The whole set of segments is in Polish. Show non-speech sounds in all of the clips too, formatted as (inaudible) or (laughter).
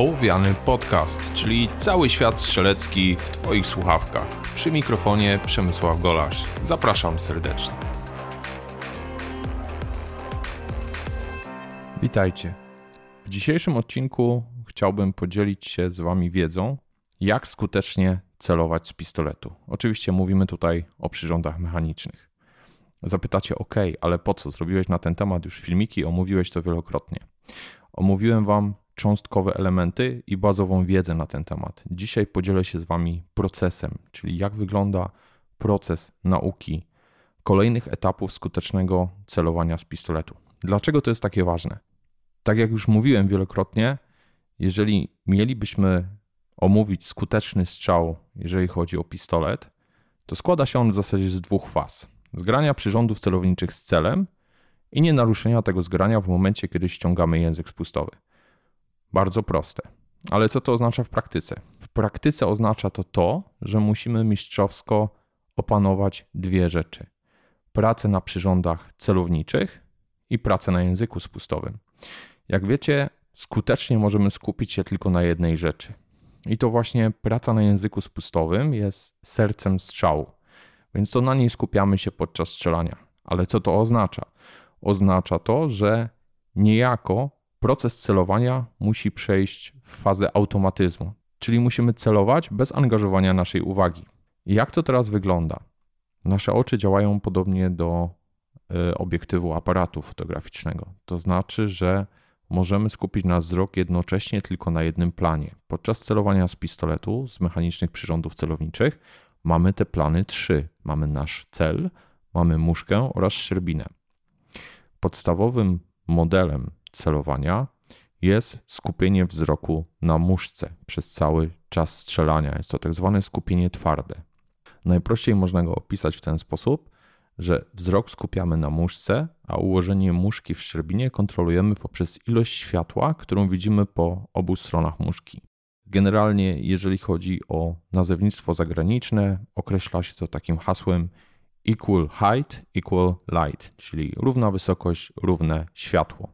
Ołowiany Podcast, czyli cały świat strzelecki w Twoich słuchawkach. Przy mikrofonie Przemysław Golasz. Zapraszam serdecznie. Witajcie. W dzisiejszym odcinku chciałbym podzielić się z Wami wiedzą, jak skutecznie celować z pistoletu. Oczywiście mówimy tutaj o przyrządach mechanicznych. Zapytacie, ok, ale po co? Zrobiłeś na ten temat już filmiki, omówiłeś to wielokrotnie. Omówiłem Wam cząstkowe elementy i bazową wiedzę na ten temat. Dzisiaj podzielę się z Wami procesem, czyli jak wygląda proces nauki kolejnych etapów skutecznego celowania z pistoletu. Dlaczego to jest takie ważne? Tak jak już mówiłem wielokrotnie, jeżeli mielibyśmy omówić skuteczny strzał, jeżeli chodzi o pistolet, to składa się on w zasadzie z dwóch faz: zgrania przyrządów celowniczych z celem i nie naruszenia tego zgrania w momencie, kiedy ściągamy język spustowy. Bardzo proste. Ale co to oznacza w praktyce? W praktyce oznacza to to, że musimy mistrzowsko opanować dwie rzeczy: pracę na przyrządach celowniczych i pracę na języku spustowym. Jak wiecie, skutecznie możemy skupić się tylko na jednej rzeczy. I to właśnie praca na języku spustowym jest sercem strzału, więc to na niej skupiamy się podczas strzelania. Ale co to oznacza? Oznacza to, że niejako proces celowania musi przejść w fazę automatyzmu, czyli musimy celować bez angażowania naszej uwagi. Jak to teraz wygląda? Nasze oczy działają podobnie do y, obiektywu aparatu fotograficznego. To znaczy, że możemy skupić nasz wzrok jednocześnie tylko na jednym planie. Podczas celowania z pistoletu, z mechanicznych przyrządów celowniczych, mamy te plany trzy. Mamy nasz cel, mamy muszkę oraz szczerbinę. Podstawowym modelem celowania jest skupienie wzroku na muszce przez cały czas strzelania. Jest to tak zwane skupienie twarde. Najprościej można go opisać w ten sposób, że wzrok skupiamy na muszce, a ułożenie muszki w szczerbinie kontrolujemy poprzez ilość światła, którą widzimy po obu stronach muszki. Generalnie, jeżeli chodzi o nazewnictwo zagraniczne, określa się to takim hasłem equal height, equal light, czyli równa wysokość, równe światło.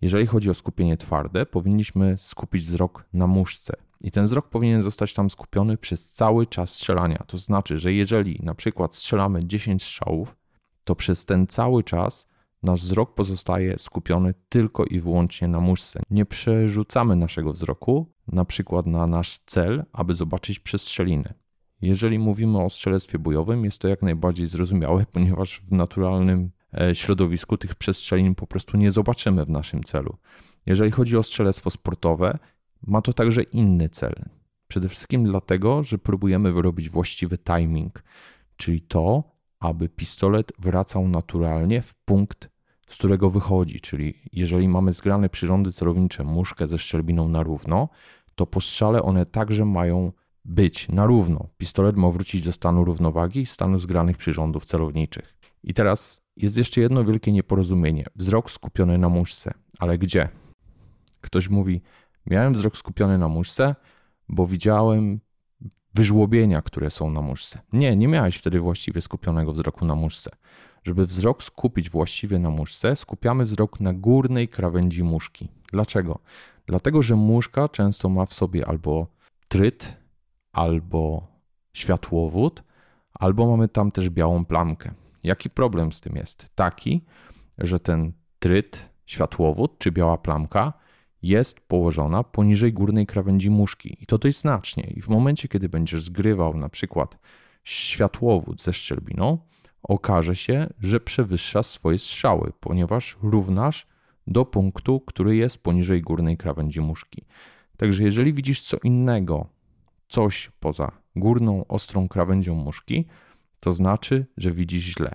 Jeżeli chodzi o skupienie twarde, powinniśmy skupić wzrok na muszce. I ten wzrok powinien zostać tam skupiony przez cały czas strzelania. To znaczy, że jeżeli na przykład strzelamy 10 strzałów, to przez ten cały czas nasz wzrok pozostaje skupiony tylko i wyłącznie na muszce. Nie przerzucamy naszego wzroku na przykład na nasz cel, aby zobaczyć przestrzeliny. Jeżeli mówimy o strzelectwie bojowym, jest to jak najbardziej zrozumiałe, (laughs) ponieważ w naturalnym środowisku tych przestrzelin po prostu nie zobaczymy w naszym celu. Jeżeli chodzi o strzelectwo sportowe, ma to także inny cel. Przede wszystkim dlatego, że próbujemy wyrobić właściwy timing, czyli to, aby pistolet wracał naturalnie w punkt, z którego wychodzi. Czyli jeżeli mamy zgrane przyrządy celownicze, muszkę ze szczelbiną na równo, to po strzale one także mają być na równo. Pistolet ma wrócić do stanu równowagi, stanu zgranych przyrządów celowniczych. I teraz jest jeszcze jedno wielkie nieporozumienie. Wzrok skupiony na muszce. Ale gdzie? Ktoś mówi, miałem wzrok skupiony na muszce, bo widziałem wyżłobienia, które są na muszce. Nie, nie miałeś wtedy właściwie skupionego wzroku na muszce. Żeby wzrok skupić właściwie na muszce, skupiamy wzrok na górnej krawędzi muszki. Dlaczego? Dlatego, że muszka często ma w sobie albo tryt, albo światłowód, albo mamy tam też białą plamkę. Jaki problem z tym jest? Taki, że ten tryt, światłowód czy biała plamka jest położona poniżej górnej krawędzi muszki i to dość znacznie. I w momencie, kiedy będziesz zgrywał na przykład światłowód ze szczelbiną, okaże się, że przewyższa swoje strzały, ponieważ równasz do punktu, który jest poniżej górnej krawędzi muszki. Także jeżeli widzisz co innego, coś poza górną ostrą krawędzią muszki, to znaczy, że widzisz źle.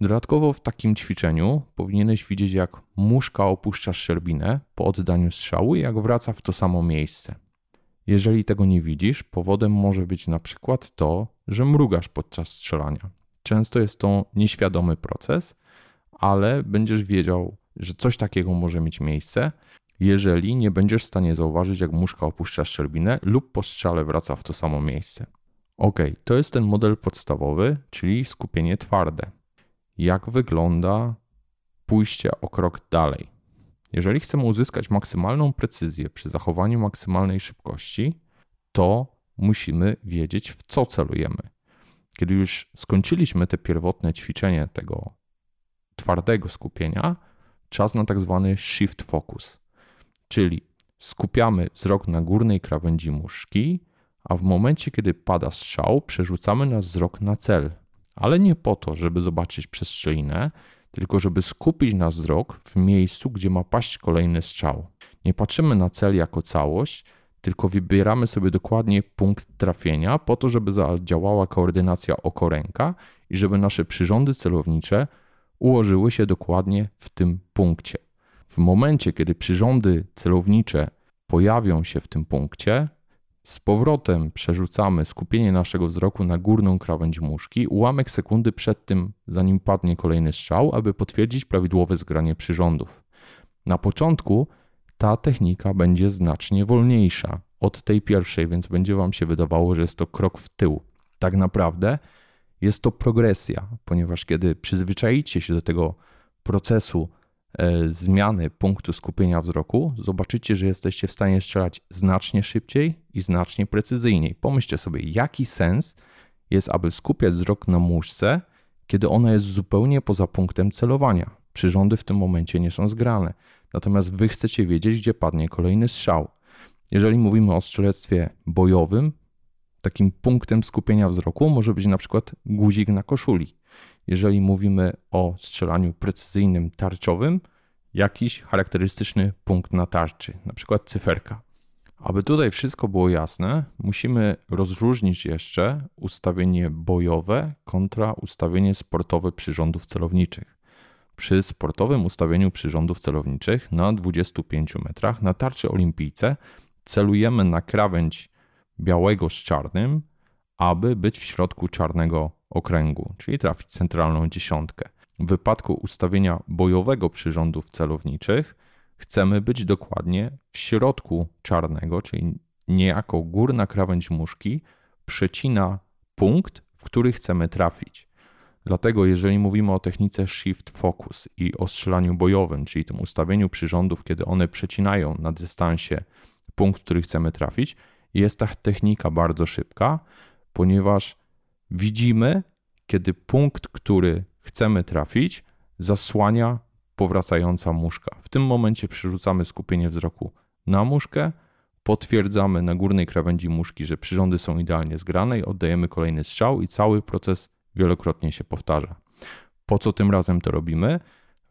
Dodatkowo w takim ćwiczeniu powinieneś widzieć, jak muszka opuszcza szczerbinę po oddaniu strzału i jak wraca w to samo miejsce. Jeżeli tego nie widzisz, powodem może być na przykład to, że mrugasz podczas strzelania. Często jest to nieświadomy proces, ale będziesz wiedział, że coś takiego może mieć miejsce, jeżeli nie będziesz w stanie zauważyć, jak muszka opuszcza szczerbinę lub po strzale wraca w to samo miejsce. Ok, to jest ten model podstawowy, czyli skupienie twarde. Jak wygląda pójście o krok dalej? Jeżeli chcemy uzyskać maksymalną precyzję przy zachowaniu maksymalnej szybkości, to musimy wiedzieć, w co celujemy. Kiedy już skończyliśmy te pierwotne ćwiczenie tego twardego skupienia, czas na tak zwany shift focus, czyli skupiamy wzrok na górnej krawędzi muszki, a w momencie, kiedy pada strzał, przerzucamy nasz wzrok na cel, ale nie po to, żeby zobaczyć przestrzelinę, tylko żeby skupić nasz wzrok w miejscu, gdzie ma paść kolejny strzał. Nie patrzymy na cel jako całość, tylko wybieramy sobie dokładnie punkt trafienia po to, żeby zadziałała koordynacja oko-ręka i żeby nasze przyrządy celownicze ułożyły się dokładnie w tym punkcie. W momencie, kiedy przyrządy celownicze pojawią się w tym punkcie, z powrotem przerzucamy skupienie naszego wzroku na górną krawędź muszki, ułamek sekundy przed tym, zanim padnie kolejny strzał, aby potwierdzić prawidłowe zgranie przyrządów. Na początku ta technika będzie znacznie wolniejsza od tej pierwszej, więc będzie Wam się wydawało, że jest to krok w tył. Tak naprawdę jest to progresja, ponieważ kiedy przyzwyczaicie się do tego procesu zmiany punktu skupienia wzroku, zobaczycie, że jesteście w stanie strzelać znacznie szybciej i znacznie precyzyjniej. Pomyślcie sobie, jaki sens jest, aby skupiać wzrok na muszce, kiedy ona jest zupełnie poza punktem celowania. Przyrządy w tym momencie nie są zgrane. Natomiast wy chcecie wiedzieć, gdzie padnie kolejny strzał. Jeżeli mówimy o strzelectwie bojowym, takim punktem skupienia wzroku może być na przykład guzik na koszuli. Jeżeli mówimy o strzelaniu precyzyjnym tarczowym, jakiś charakterystyczny punkt na tarczy, na przykład cyferka. Aby tutaj wszystko było jasne, musimy rozróżnić jeszcze ustawienie bojowe kontra ustawienie sportowe przyrządów celowniczych. Przy sportowym ustawieniu przyrządów celowniczych na 25 metrach na tarczy olimpijce celujemy na krawędź białego z czarnym, aby być w środku czarnego okręgu, czyli trafić centralną dziesiątkę. W wypadku ustawienia bojowego przyrządów celowniczych chcemy być dokładnie w środku czarnego, czyli niejako górna krawędź muszki przecina punkt, w który chcemy trafić. Dlatego, jeżeli mówimy o technice shift focus i o strzelaniu bojowym, czyli tym ustawieniu przyrządów, kiedy one przecinają na dystansie punkt, w który chcemy trafić, jest ta technika bardzo szybka, ponieważ widzimy, kiedy punkt, który chcemy trafić, zasłania powracająca muszka. W tym momencie przerzucamy skupienie wzroku na muszkę, potwierdzamy na górnej krawędzi muszki, że przyrządy są idealnie zgrane i oddajemy kolejny strzał i cały proces wielokrotnie się powtarza. Po co tym razem to robimy?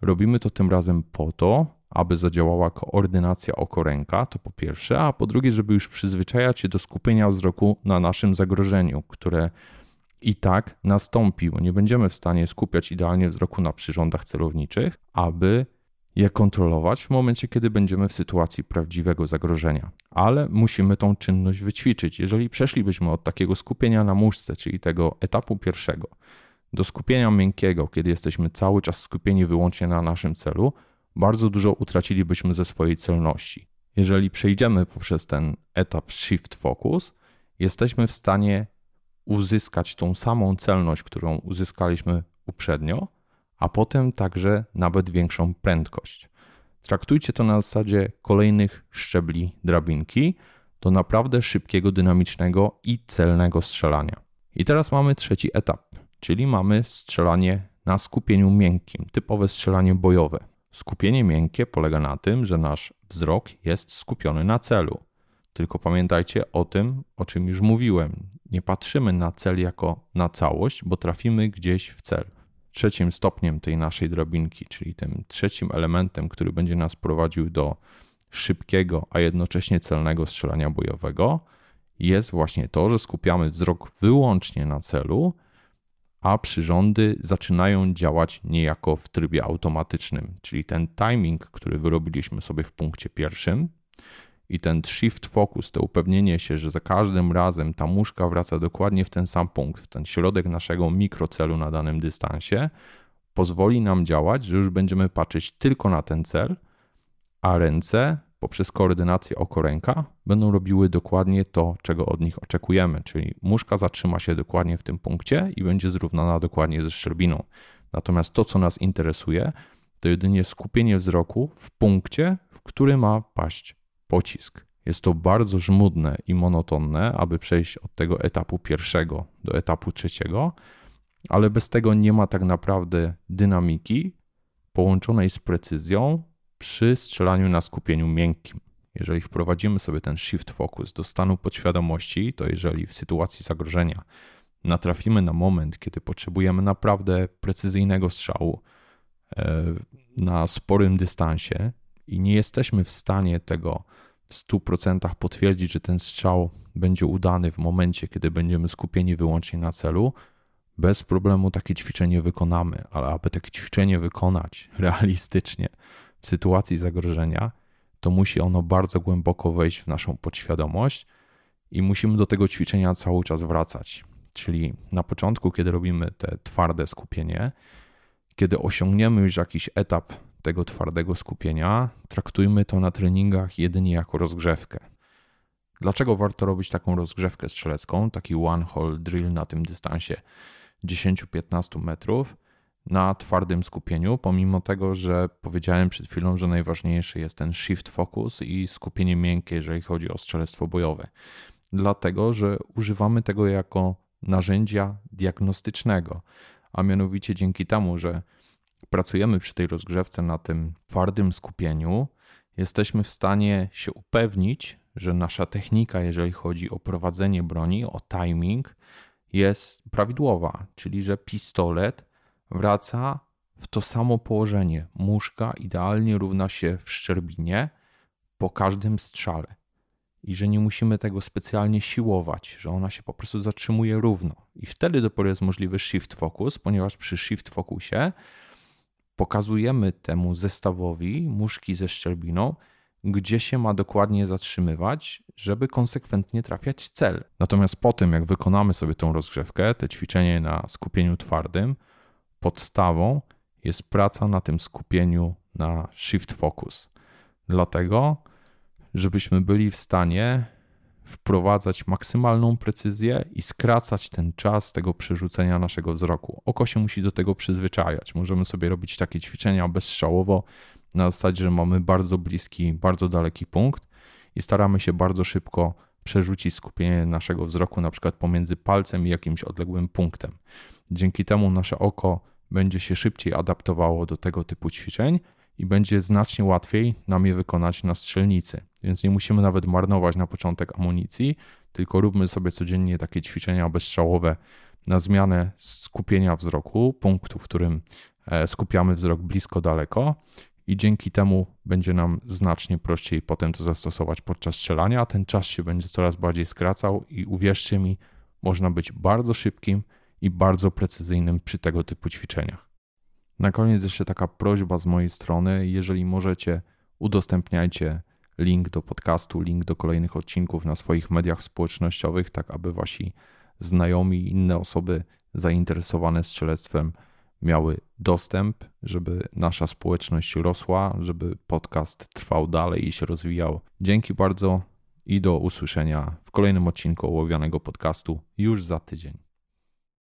Robimy to tym razem po to, aby zadziałała koordynacja oko-ręka, to po pierwsze, a po drugie, żeby już przyzwyczajać się do skupienia wzroku na naszym zagrożeniu, które i tak nastąpi, bo nie będziemy w stanie skupiać idealnie wzroku na przyrządach celowniczych, aby je kontrolować w momencie, kiedy będziemy w sytuacji prawdziwego zagrożenia. Ale musimy tą czynność wyćwiczyć. Jeżeli przeszlibyśmy od takiego skupienia na muszce, czyli tego etapu pierwszego, do skupienia miękkiego, kiedy jesteśmy cały czas skupieni wyłącznie na naszym celu, bardzo dużo utracilibyśmy ze swojej celności. Jeżeli przejdziemy poprzez ten etap Shift Focus, jesteśmy w stanie uzyskać tą samą celność, którą uzyskaliśmy uprzednio, a potem także nawet większą prędkość. Traktujcie to na zasadzie kolejnych szczebli drabinki do naprawdę szybkiego, dynamicznego i celnego strzelania. I teraz mamy trzeci etap, czyli mamy strzelanie na skupieniu miękkim, typowe strzelanie bojowe. Skupienie miękkie polega na tym, że nasz wzrok jest skupiony na celu. Tylko pamiętajcie o tym, o czym już mówiłem. Nie patrzymy na cel jako na całość, bo trafimy gdzieś w cel. Trzecim stopniem tej naszej drabinki, czyli tym trzecim elementem, który będzie nas prowadził do szybkiego, a jednocześnie celnego strzelania bojowego, jest właśnie to, że skupiamy wzrok wyłącznie na celu a przyrządy zaczynają działać niejako w trybie automatycznym, czyli ten timing, który wyrobiliśmy sobie w punkcie pierwszym i ten shift focus, to upewnienie się, że za każdym razem ta muszka wraca dokładnie w ten sam punkt, w ten środek naszego mikrocelu na danym dystansie, pozwoli nam działać, że już będziemy patrzeć tylko na ten cel, a ręce poprzez koordynację oko-ręka będą robiły dokładnie to, czego od nich oczekujemy, czyli muszka zatrzyma się dokładnie w tym punkcie i będzie zrównana dokładnie ze szczerbiną. Natomiast to, co nas interesuje, to jedynie skupienie wzroku w punkcie, w który ma paść pocisk. Jest to bardzo żmudne i monotonne, aby przejść od tego etapu pierwszego do etapu trzeciego, ale bez tego nie ma tak naprawdę dynamiki połączonej z precyzją przy strzelaniu na skupieniu miękkim. Jeżeli wprowadzimy sobie ten shift focus do stanu podświadomości, to jeżeli w sytuacji zagrożenia natrafimy na moment, kiedy potrzebujemy naprawdę precyzyjnego strzału e, na sporym dystansie i nie jesteśmy w stanie tego w 100% potwierdzić, że ten strzał będzie udany w momencie, kiedy będziemy skupieni wyłącznie na celu, bez problemu takie ćwiczenie wykonamy, ale aby takie ćwiczenie wykonać realistycznie w sytuacji zagrożenia, to musi ono bardzo głęboko wejść w naszą podświadomość i musimy do tego ćwiczenia cały czas wracać. Czyli na początku, kiedy robimy te twarde skupienie, kiedy osiągniemy już jakiś etap tego twardego skupienia, traktujmy to na treningach jedynie jako rozgrzewkę. Dlaczego warto robić taką rozgrzewkę strzelecką, taki one hole drill na tym dystansie 10-15 metrów na twardym skupieniu, pomimo tego, że powiedziałem przed chwilą, że najważniejszy jest ten shift focus i skupienie miękkie, jeżeli chodzi o strzelectwo bojowe. Dlatego, że używamy tego jako narzędzia diagnostycznego, a mianowicie dzięki temu, że pracujemy przy tej rozgrzewce na tym twardym skupieniu, jesteśmy w stanie się upewnić, że nasza technika, jeżeli chodzi o prowadzenie broni, o timing, jest prawidłowa, czyli że pistolet wraca w to samo położenie. Muszka idealnie równa się w szczerbinie po każdym strzale. I że nie musimy tego specjalnie siłować, że ona się po prostu zatrzymuje równo. I wtedy dopiero jest możliwy shift focus, ponieważ przy shift focusie pokazujemy temu zestawowi muszki ze szczerbiną, gdzie się ma dokładnie zatrzymywać, żeby konsekwentnie trafiać cel. Natomiast po tym, jak wykonamy sobie tą rozgrzewkę, te ćwiczenie na skupieniu twardym, podstawą jest praca na tym skupieniu na shift focus. Dlatego, żebyśmy byli w stanie wprowadzać maksymalną precyzję i skracać ten czas tego przerzucenia naszego wzroku. Oko się musi do tego przyzwyczajać. Możemy sobie robić takie ćwiczenia bezstrzałowo na zasadzie, że mamy bardzo bliski, bardzo daleki punkt i staramy się bardzo szybko przerzucić skupienie naszego wzroku na przykład pomiędzy palcem i jakimś odległym punktem. Dzięki temu nasze oko będzie się szybciej adaptowało do tego typu ćwiczeń i będzie znacznie łatwiej nam je wykonać na strzelnicy. Więc nie musimy nawet marnować na początek amunicji, tylko róbmy sobie codziennie takie ćwiczenia bezstrzałowe na zmianę skupienia wzroku, punktu, w którym e, skupiamy wzrok blisko, daleko i dzięki temu będzie nam znacznie prościej potem to zastosować podczas strzelania, ten czas się będzie coraz bardziej skracał i uwierzcie mi, można być bardzo szybkim i bardzo precyzyjnym przy tego typu ćwiczeniach. Na koniec jeszcze taka prośba z mojej strony, jeżeli możecie, udostępniajcie link do podcastu, link do kolejnych odcinków na swoich mediach społecznościowych, tak aby wasi znajomi i inne osoby zainteresowane strzelectwem miały dostęp, żeby nasza społeczność rosła, żeby podcast trwał dalej i się rozwijał. Dzięki bardzo i do usłyszenia w kolejnym odcinku ołowianego podcastu już za tydzień.